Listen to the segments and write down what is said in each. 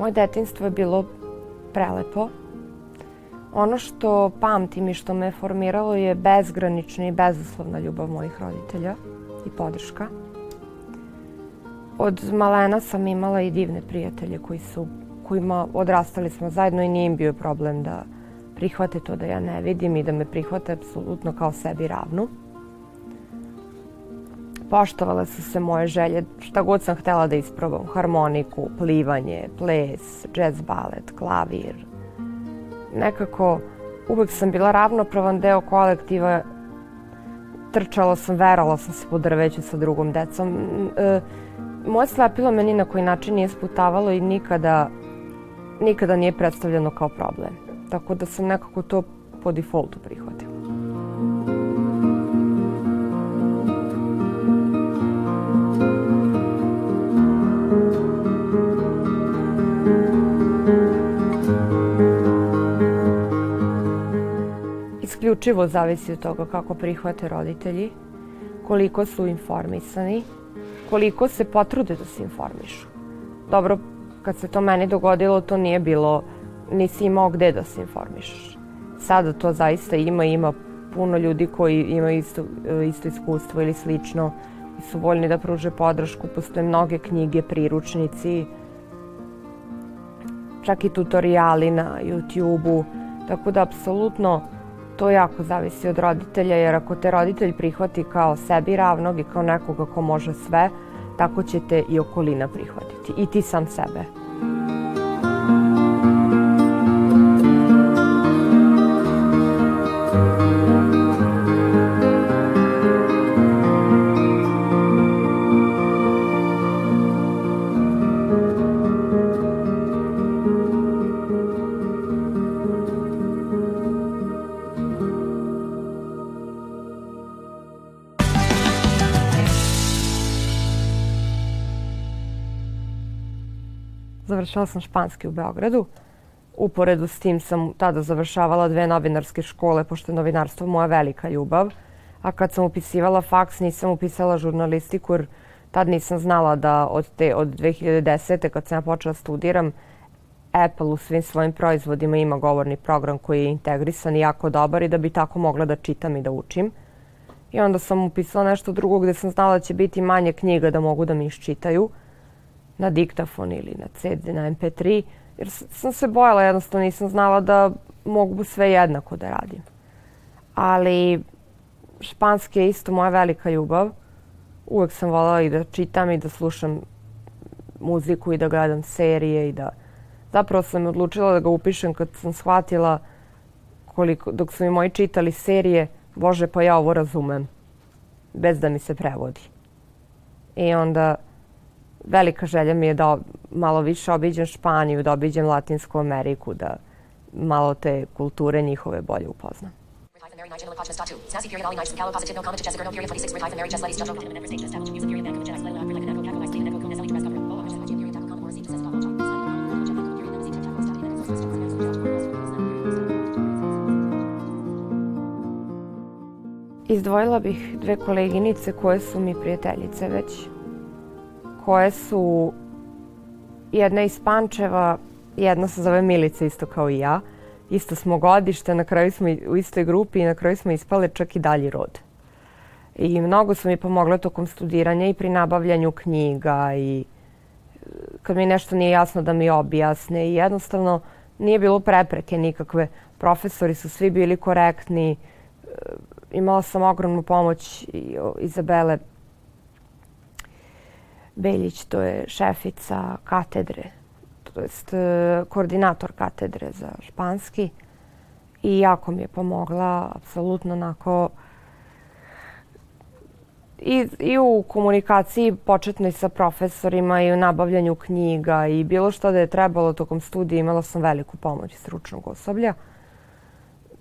Moje detinstvo je bilo prelepo. Ono što pamtim i što me formiralo je bezgranična i bezuslovna ljubav mojih roditelja i podrška. Od malena sam imala i divne prijatelje koji su, kojima odrastali smo zajedno i nije im bio problem da prihvate to da ja ne vidim i da me prihvate apsolutno kao sebi ravnu. Poštovale su se moje želje, šta god sam htela da isprobam, harmoniku, plivanje, ples, jazz balet, klavir. Nekako uvek sam bila ravnopravan deo kolektiva, trčala sam, verala sam se po drveću sa drugom decom. E, moje slepilo me ni na koji način nije sputavalo i nikada, nikada nije predstavljeno kao problem. Tako da sam nekako to po defaultu prihvatila. Isključivo zavisi od toga kako prihvate roditelji, koliko su informisani, koliko se potrude da se informišu. Dobro, kad se to meni dogodilo, to nije bilo, nisi imao gde da se informišeš. Sada to zaista ima, ima puno ljudi koji imaju isto, isto iskustvo ili slično i su voljni da pruže podršku. Postoje mnoge knjige, priručnici, čak i tutoriali na YouTube-u. Tako da, apsolutno, to jako zavisi od roditelja, jer ako te roditelj prihvati kao sebi ravnog i kao nekoga ko može sve, tako će te i okolina prihvatiti. I ti sam sebe. Završala sam španski u Beogradu. Uporedu s tim sam tada završavala dve novinarske škole, pošto je novinarstvo moja velika ljubav. A kad sam upisivala faks, nisam upisala žurnalistiku, jer tad nisam znala da od, te, od 2010. kad sam ja počela studiram, Apple u svim svojim proizvodima ima govorni program koji je integrisan i jako dobar i da bi tako mogla da čitam i da učim. I onda sam upisala nešto drugo gde sam znala da će biti manje knjiga da mogu da mi iščitaju na diktafon ili na CD, na MP3, jer sam se bojala, jednostavno nisam znala da mogu sve jednako da radim. Ali španski je isto moja velika ljubav. Uvek sam voljela i da čitam i da slušam muziku i da gledam serije i da... Zapravo sam odlučila da ga upišem kad sam shvatila koliko, dok su mi moji čitali serije, Bože, pa ja ovo razumem, bez da mi se prevodi. I onda velika želja mi je da malo više obiđem Španiju, da obiđem Latinsku Ameriku, da malo te kulture njihove bolje upoznam. Izdvojila bih dve koleginice koje su mi prijateljice već koje su jedna iz Pančeva, jedna se zove Milica isto kao i ja. Isto smo godište, na kraju smo u istoj grupi i na kraju smo ispale čak i dalji rod. I mnogo su mi pomogle tokom studiranja i pri nabavljanju knjiga i e, kad mi nešto nije jasno da mi objasne i jednostavno nije bilo prepreke nikakve. Profesori su svi bili korektni. E, imala sam ogromnu pomoć Izabele Beljić, to je šefica katedre, to jest e, koordinator katedre za španski i jako mi je pomogla, apsolutno onako i, i u komunikaciji početnoj sa profesorima i u nabavljanju knjiga i bilo što da je trebalo tokom studija imala sam veliku pomoć stručnog osoblja.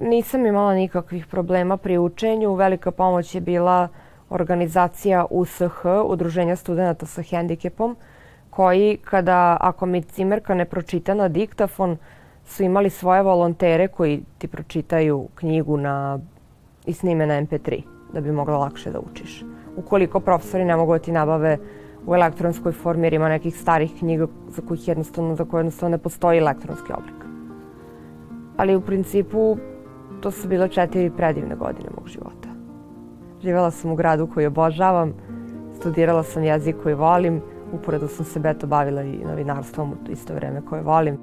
Nisam imala nikakvih problema pri učenju. Velika pomoć je bila uh, organizacija USH, Udruženja studenta sa hendikepom, koji kada, ako mi cimerka ne pročita na diktafon, su imali svoje volontere koji ti pročitaju knjigu na, i snime na MP3 da bi mogla lakše da učiš. Ukoliko profesori ne mogu da ti nabave u elektronskoj formi jer ima nekih starih knjiga za kojih jednostavno, za koje jednostavno ne postoji elektronski oblik. Ali u principu to su bile četiri predivne godine mog života. Živela sam u gradu koji obožavam, studirala sam jezik koji volim, uporedo sam se beto bavila i novinarstvom u isto vreme koje volim.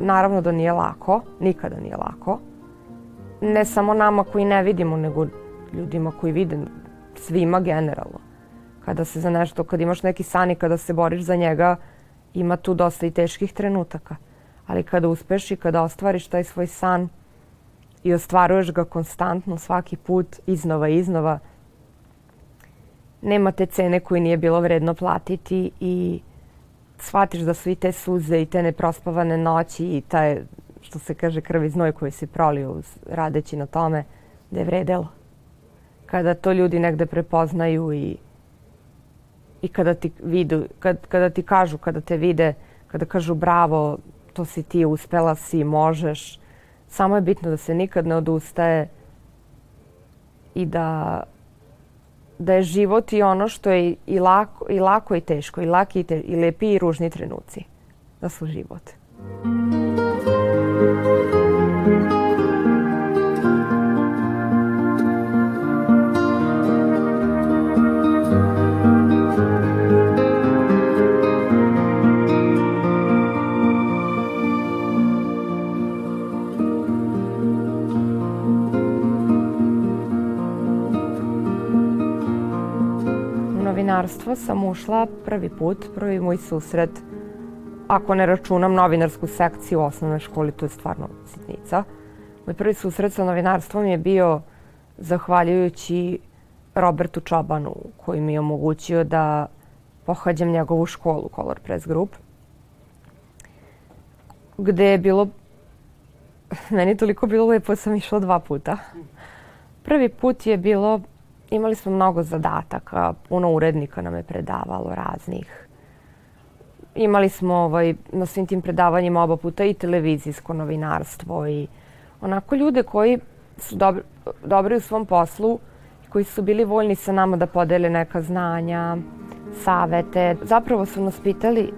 Naravno da nije lako, nikada nije lako. Ne samo nama koji ne vidimo, nego ljudima koji vide, svima generalno. Kada se za nešto, kad imaš neki san i kada se boriš za njega, ima tu dosta i teških trenutaka. Ali kada uspeš i kada ostvariš taj svoj san i ostvaruješ ga konstantno svaki put, iznova i iznova, nema te cene koju nije bilo vredno platiti i shvatiš da su i te suze i te neprospavane noći i taj, što se kaže, krvi znoj koji si prolio radeći na tome, da je vredelo. Kada to ljudi negde prepoznaju i, i kada ti vidu, kad, kada ti kažu, kada te vide, kada kažu bravo, to si ti, uspela si, možeš. Samo je bitno da se nikad ne odustaje i da da je život i ono što je i lako i, lako i teško, i laki i, te, i lepi i ružni trenuci. Da su život. Novinarstvo sam ušla prvi put, prvi moj susret, ako ne računam novinarsku sekciju u osnovnoj školi, to je stvarno sitnica. Moj prvi susret sa novinarstvom je bio zahvaljujući Robertu Čobanu, koji mi je omogućio da pohađam njegovu školu, Color Press Group, gde je bilo, meni toliko bilo lepo, sam išla dva puta. Prvi put je bilo imali smo mnogo zadataka, puno urednika nam je predavalo raznih. Imali smo ovaj, na svim tim predavanjima oba puta i televizijsko novinarstvo i onako ljude koji su dobri, dobri u svom poslu koji su bili voljni sa nama da podele neka znanja, savete. Zapravo su nas pitali,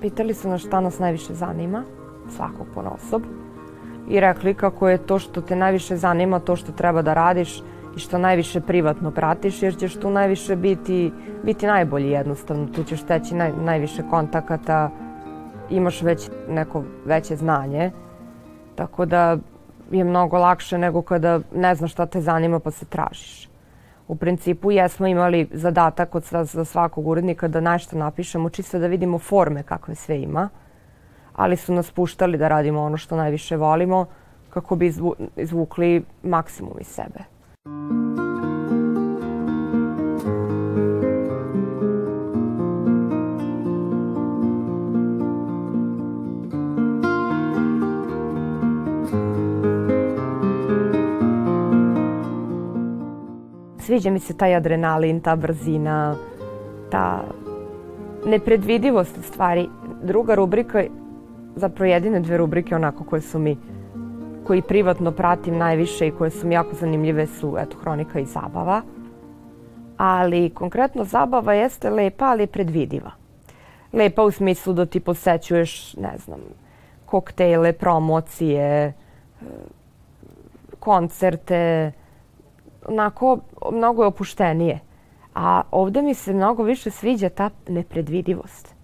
pitali su nas šta nas najviše zanima, svakog po osob, i rekli kako je to što te najviše zanima, to što treba da radiš, i što najviše privatno pratiš jer ćeš tu najviše biti, biti najbolji jednostavno. Tu ćeš steći naj, najviše kontakata, imaš već neko veće znanje. Tako da je mnogo lakše nego kada ne znaš šta te zanima pa se tražiš. U principu jesmo imali zadatak od za svakog urednika da nešto napišemo čisto da vidimo forme kakve sve ima. Ali su nas puštali da radimo ono što najviše volimo kako bi izvukli maksimum iz sebe. Sviđa mi se taj adrenalin, ta brzina, ta nepredvidivost stvari. Druga rubrika, zapravo jedine dve rubrike onako koje su mi koji privatno pratim najviše i koje su mi jako zanimljive su eto, hronika i zabava. Ali konkretno zabava jeste lepa, ali je predvidiva. Lepa u smislu da ti posećuješ, ne znam, koktejle, promocije, koncerte, onako mnogo je opuštenije. A ovde mi se mnogo više sviđa ta nepredvidivost.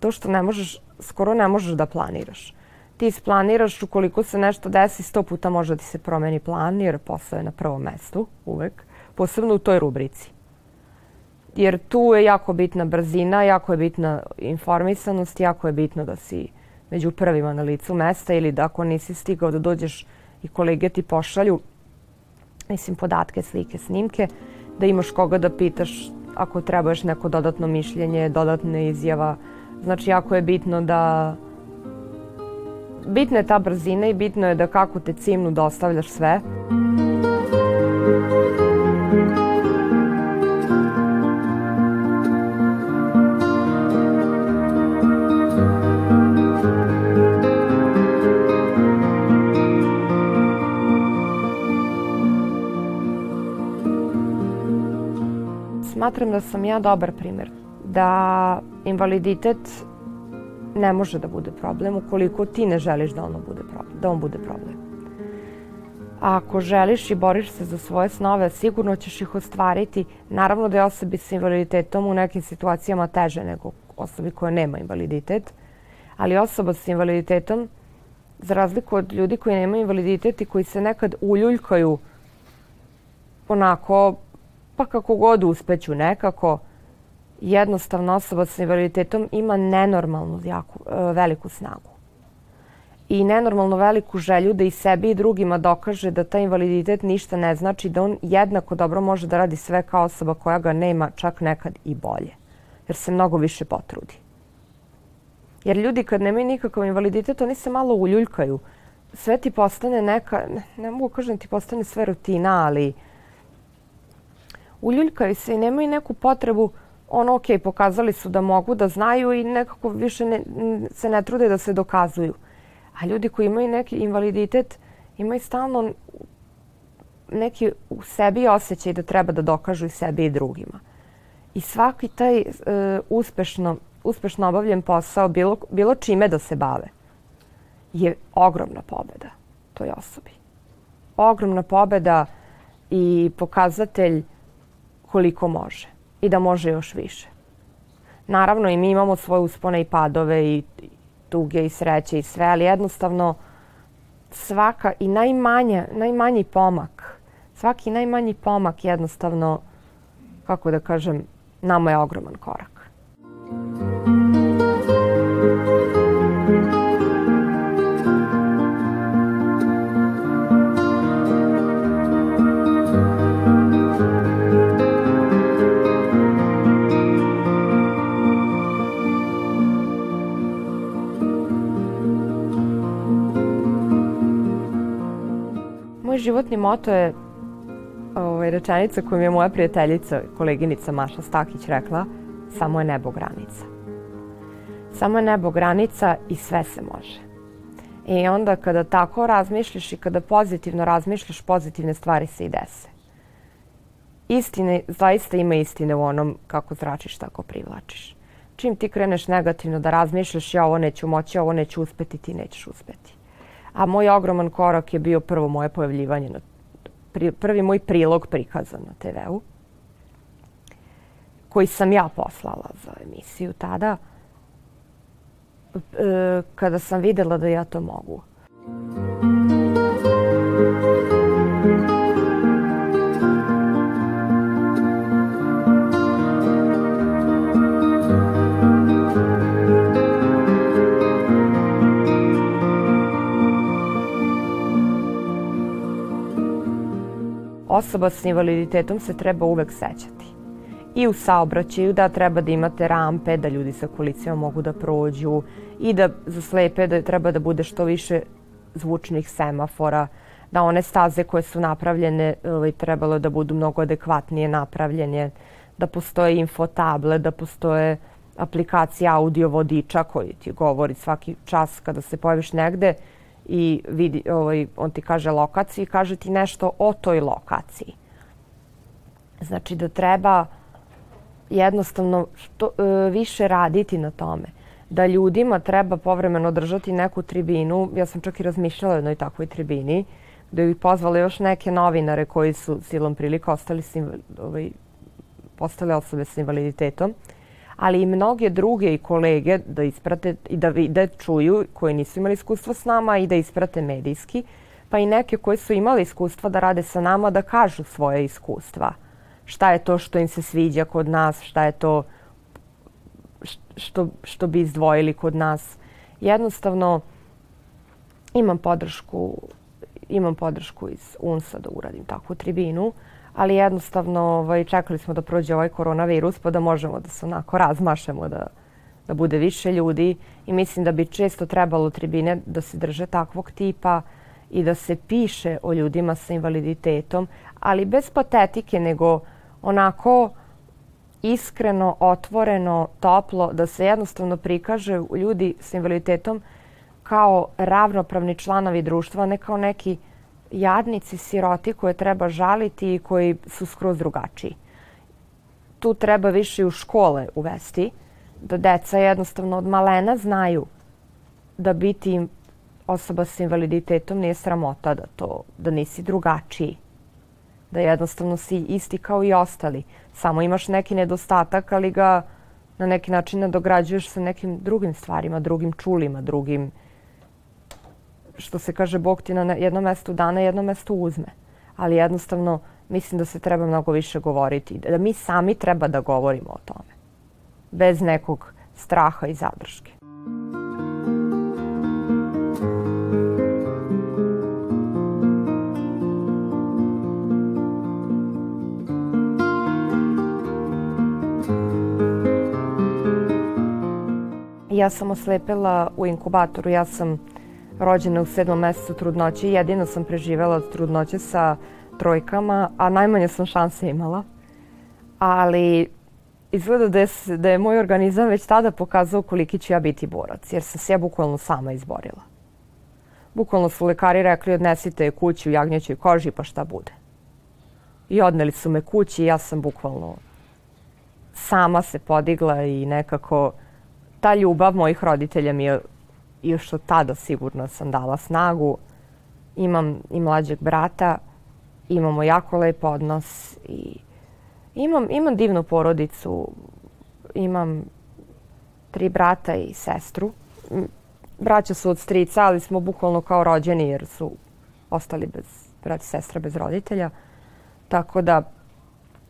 To što ne možeš, skoro ne možeš da planiraš ti isplaniraš ukoliko se nešto desi, sto puta može da se promeni plan jer posao je na prvom mestu uvek, posebno u toj rubrici. Jer tu je jako bitna brzina, jako je bitna informisanost, jako je bitno da si među prvima na licu mesta ili da ako nisi stigao da dođeš i kolege ti pošalju mislim, podatke, slike, snimke, da imaš koga da pitaš ako trebaš neko dodatno mišljenje, dodatne izjava. Znači, jako je bitno da bitna je ta brzina i bitno je da kako te cimnu dostavljaš sve. Smatram da sam ja dobar primer. Da invaliditet ne može da bude problem ukoliko ti ne želiš da, ono bude problem, da on bude problem. A ako želiš i boriš se za svoje snove, sigurno ćeš ih ostvariti. Naravno da je osobi sa invaliditetom u nekim situacijama teže nego osobi koja nema invaliditet. Ali osoba sa invaliditetom, za razliku od ljudi koji nemaju invaliditet i koji se nekad uljuljkaju onako, pa kako god uspeću nekako, jednostavna osoba sa invaliditetom ima nenormalnu jako, e, veliku snagu i nenormalno veliku želju da i sebi i drugima dokaže da taj invaliditet ništa ne znači, da on jednako dobro može da radi sve kao osoba koja ga nema, čak nekad i bolje, jer se mnogo više potrudi. Jer ljudi kad nemaju nikakav invaliditet, oni se malo uljuljkaju. Sve ti postane neka, ne, mogu kažem ti postane sve rutina, ali uljuljkaju se i nemaju neku potrebu ono, ok, pokazali su da mogu, da znaju i nekako više ne, se ne trude da se dokazuju. A ljudi koji imaju neki invaliditet imaju stalno neki u sebi osjećaj da treba da dokažu i sebi i drugima. I svaki taj e, uspešno, uspešno obavljen posao, bilo, bilo čime da se bave, je ogromna pobeda toj osobi. Ogromna pobeda i pokazatelj koliko može i da može još više. Naravno i mi imamo svoje uspone i padove i tuge i sreće i sve, ali jednostavno svaka i najmanja, najmanji pomak, svaki najmanji pomak jednostavno, kako da kažem, nama je ogroman korak. Životni moto je ovaj, rečenica koju mi je moja prijateljica, koleginica Maša Stakić rekla, samo je nebo granica. Samo je nebo granica i sve se može. I onda kada tako razmišljaš i kada pozitivno razmišljaš, pozitivne stvari se i dese. Istine, zaista ima istine u onom kako zračiš, tako privlačiš. Čim ti kreneš negativno da razmišljaš, ja ovo neću moći, ovo neću uspeti, ti nećeš uspeti. A moj ogroman korak je bio prvo moje pojavljivanje, na, prvi moj prilog prikazan na TV-u, koji sam ja poslala za emisiju tada, e, kada sam videla da ja to mogu. Osoba s invaliditetom se treba uvek sećati. I u saobraćaju da treba da imate rampe, da ljudi sa kolicima mogu da prođu i da za slepe da treba da bude što više zvučnih semafora, da one staze koje su napravljene ovaj, trebalo da budu mnogo adekvatnije napravljene, da postoje infotable, da postoje aplikacije audio vodiča koji ti govori svaki čas kada se pojaviš negde i vidi, ovaj, on ti kaže lokaciju i kaže ti nešto o toj lokaciji. Znači da treba jednostavno što, e, više raditi na tome. Da ljudima treba povremeno držati neku tribinu. Ja sam čak i razmišljala o jednoj takvoj tribini gde bih pozvala još neke novinare koji su silom prilika ostali, ovaj, postale osobe sa invaliditetom ali i mnoge druge i kolege da isprate i da vide, čuju koji nisu imali iskustva s nama i da isprate medijski, pa i neke koji su imali iskustva da rade sa nama da kažu svoje iskustva. Šta je to što im se sviđa kod nas, šta je to što, što bi izdvojili kod nas. Jednostavno imam podršku imam podršku iz UNSA da uradim takvu tribinu ali jednostavno ovaj, čekali smo da prođe ovaj koronavirus pa da možemo da se onako razmašemo da, da bude više ljudi. I mislim da bi često trebalo tribine da se drže takvog tipa i da se piše o ljudima sa invaliditetom, ali bez patetike, nego onako iskreno, otvoreno, toplo, da se jednostavno prikaže ljudi sa invaliditetom kao ravnopravni članovi društva, ne kao neki jadnici, siroti koje treba žaliti i koji su skroz drugačiji. Tu treba više u škole uvesti, da deca jednostavno od malena znaju da biti osoba sa invaliditetom nije sramota, da, to, da nisi drugačiji, da jednostavno si isti kao i ostali. Samo imaš neki nedostatak, ali ga na neki način nadograđuješ sa nekim drugim stvarima, drugim čulima, drugim što se kaže Bog ti na jednom mestu dana, jednom mestu uzme. Ali jednostavno mislim da se treba mnogo više govoriti. Da mi sami treba da govorimo o tome. Bez nekog straha i zadrške. Ja sam oslepela u inkubatoru. Ja sam rođena u sedmom mesecu trudnoće. Jedino sam preživela od trudnoće sa trojkama, a najmanje sam šanse imala. Ali izgleda da je, da je moj organizam već tada pokazao koliki ću ja biti borac, jer sam se ja bukvalno sama izborila. Bukvalno su lekari rekli odnesite je kući u jagnjećoj koži pa šta bude. I odneli su me kući i ja sam bukvalno sama se podigla i nekako ta ljubav mojih roditelja mi je još od tada sigurno sam dala snagu. Imam i mlađeg brata, imamo jako lep odnos i imam, imam divnu porodicu. Imam tri brata i sestru. Braća su od strica, ali smo bukvalno kao rođeni jer su ostali bez brata i sestra bez roditelja. Tako da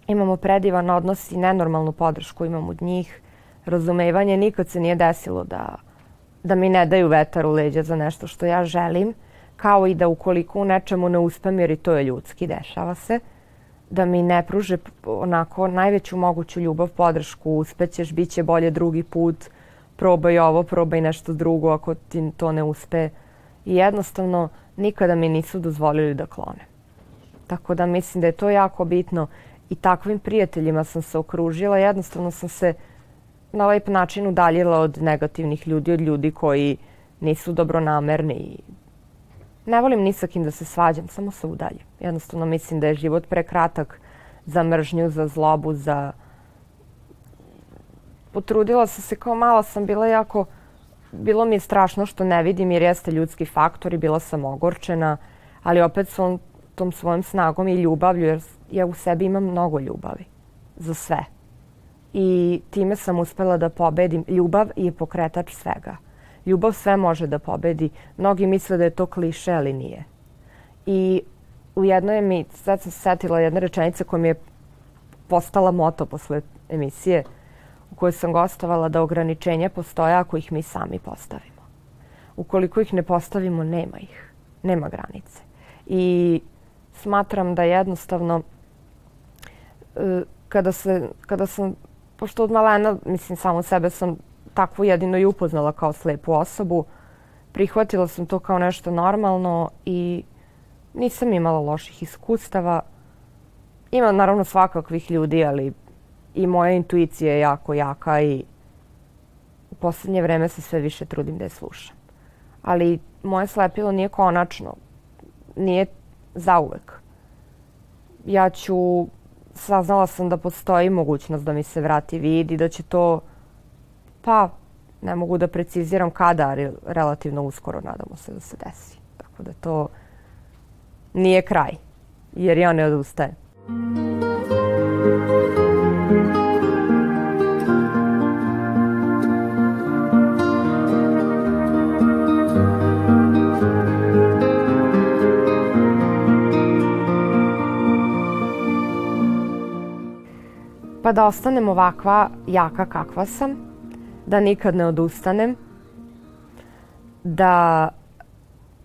imamo predivan odnos i nenormalnu podršku imam od njih. Razumevanje nikad se nije desilo da da mi ne daju vetar u leđa za nešto što ja želim, kao i da ukoliko u nečemu ne uspem, jer i to je ljudski, dešava se, da mi ne pruže onako najveću moguću ljubav, podršku, uspećeš, bit će bolje drugi put, probaj ovo, probaj nešto drugo ako ti to ne uspe. I jednostavno nikada mi nisu dozvolili da klone. Tako da mislim da je to jako bitno i takvim prijateljima sam se okružila. Jednostavno sam se na lep način udaljila od negativnih ljudi, od ljudi koji nisu dobronamerni. Ne volim ni sa kim da se svađam, samo se udaljim. Jednostavno mislim da je život prekratak za mržnju, za zlobu, za... Potrudila sam se kao mala sam bila jako... Bilo mi je strašno što ne vidim jer jeste ljudski faktor i bila sam ogorčena, ali opet svom, tom svojom snagom i ljubavlju, jer ja u sebi imam mnogo ljubavi za sve i time sam uspela da pobedim. Ljubav je pokretač svega. Ljubav sve može da pobedi. Mnogi misle da je to kliše, ali nije. I u jednoj mi, sad sam se setila jedna rečenica koja mi je postala moto posle emisije u kojoj sam gostovala da ograničenja postoje ako ih mi sami postavimo. Ukoliko ih ne postavimo, nema ih. Nema granice. I smatram da jednostavno e, kada, se, kada sam pošto od malena, mislim, samo sebe sam takvu jedino i upoznala kao slepu osobu, prihvatila sam to kao nešto normalno i nisam imala loših iskustava. Ima naravno svakakvih ljudi, ali i moja intuicija je jako jaka i u poslednje vreme se sve više trudim da je slušam. Ali moje slepilo nije konačno. Nije zauvek. Ja ću saznala sam da postoji mogućnost da mi se vrati vid i da će to, pa ne mogu da preciziram kada, ali relativno uskoro nadamo se da se desi. Tako da to nije kraj, jer ja ne odustajem. Pa da ostanem ovakva jaka kakva sam, da nikad ne odustanem, da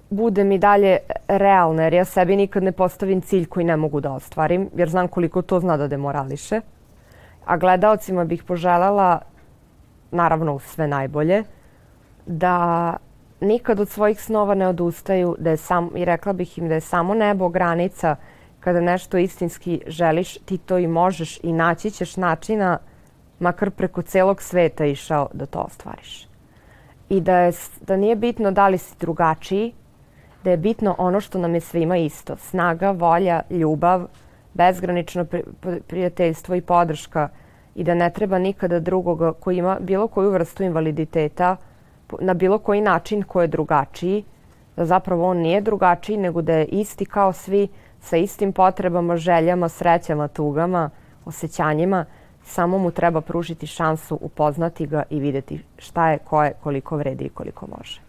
budem i dalje realna, jer ja sebi nikad ne postavim cilj koji ne mogu da ostvarim, jer znam koliko to zna da demorališe. A gledalcima bih poželjela naravno sve najbolje, da nikad od svojih snova ne odustaju, da je sam, i rekla bih im da je samo nebo granica kada nešto istinski želiš, ti to i možeš i naći ćeš načina, makar preko celog sveta išao da to ostvariš. I da, je, da nije bitno da li si drugačiji, da je bitno ono što nam je svima isto. Snaga, volja, ljubav, bezgranično prijateljstvo i podrška i da ne treba nikada drugoga koji ima bilo koju vrstu invaliditeta na bilo koji način ko je drugačiji, da zapravo on nije drugačiji nego da je isti kao svi sa istim potrebama, željama, srećama, tugama, osjećanjima, samo mu treba pružiti šansu, upoznati ga i videti šta je, ko je, koliko vredi i koliko može.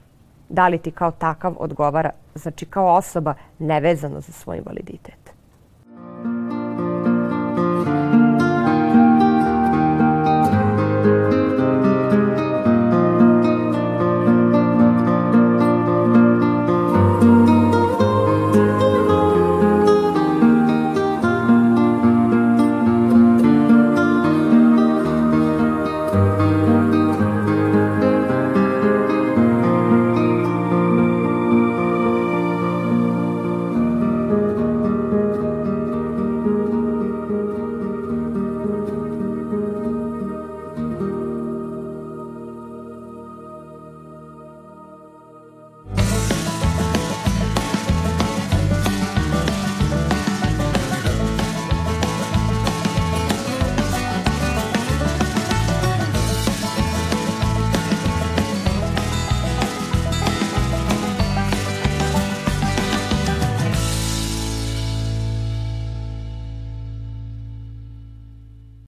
Da li ti kao takav odgovara, znači kao osoba nevezano za svoj invaliditet.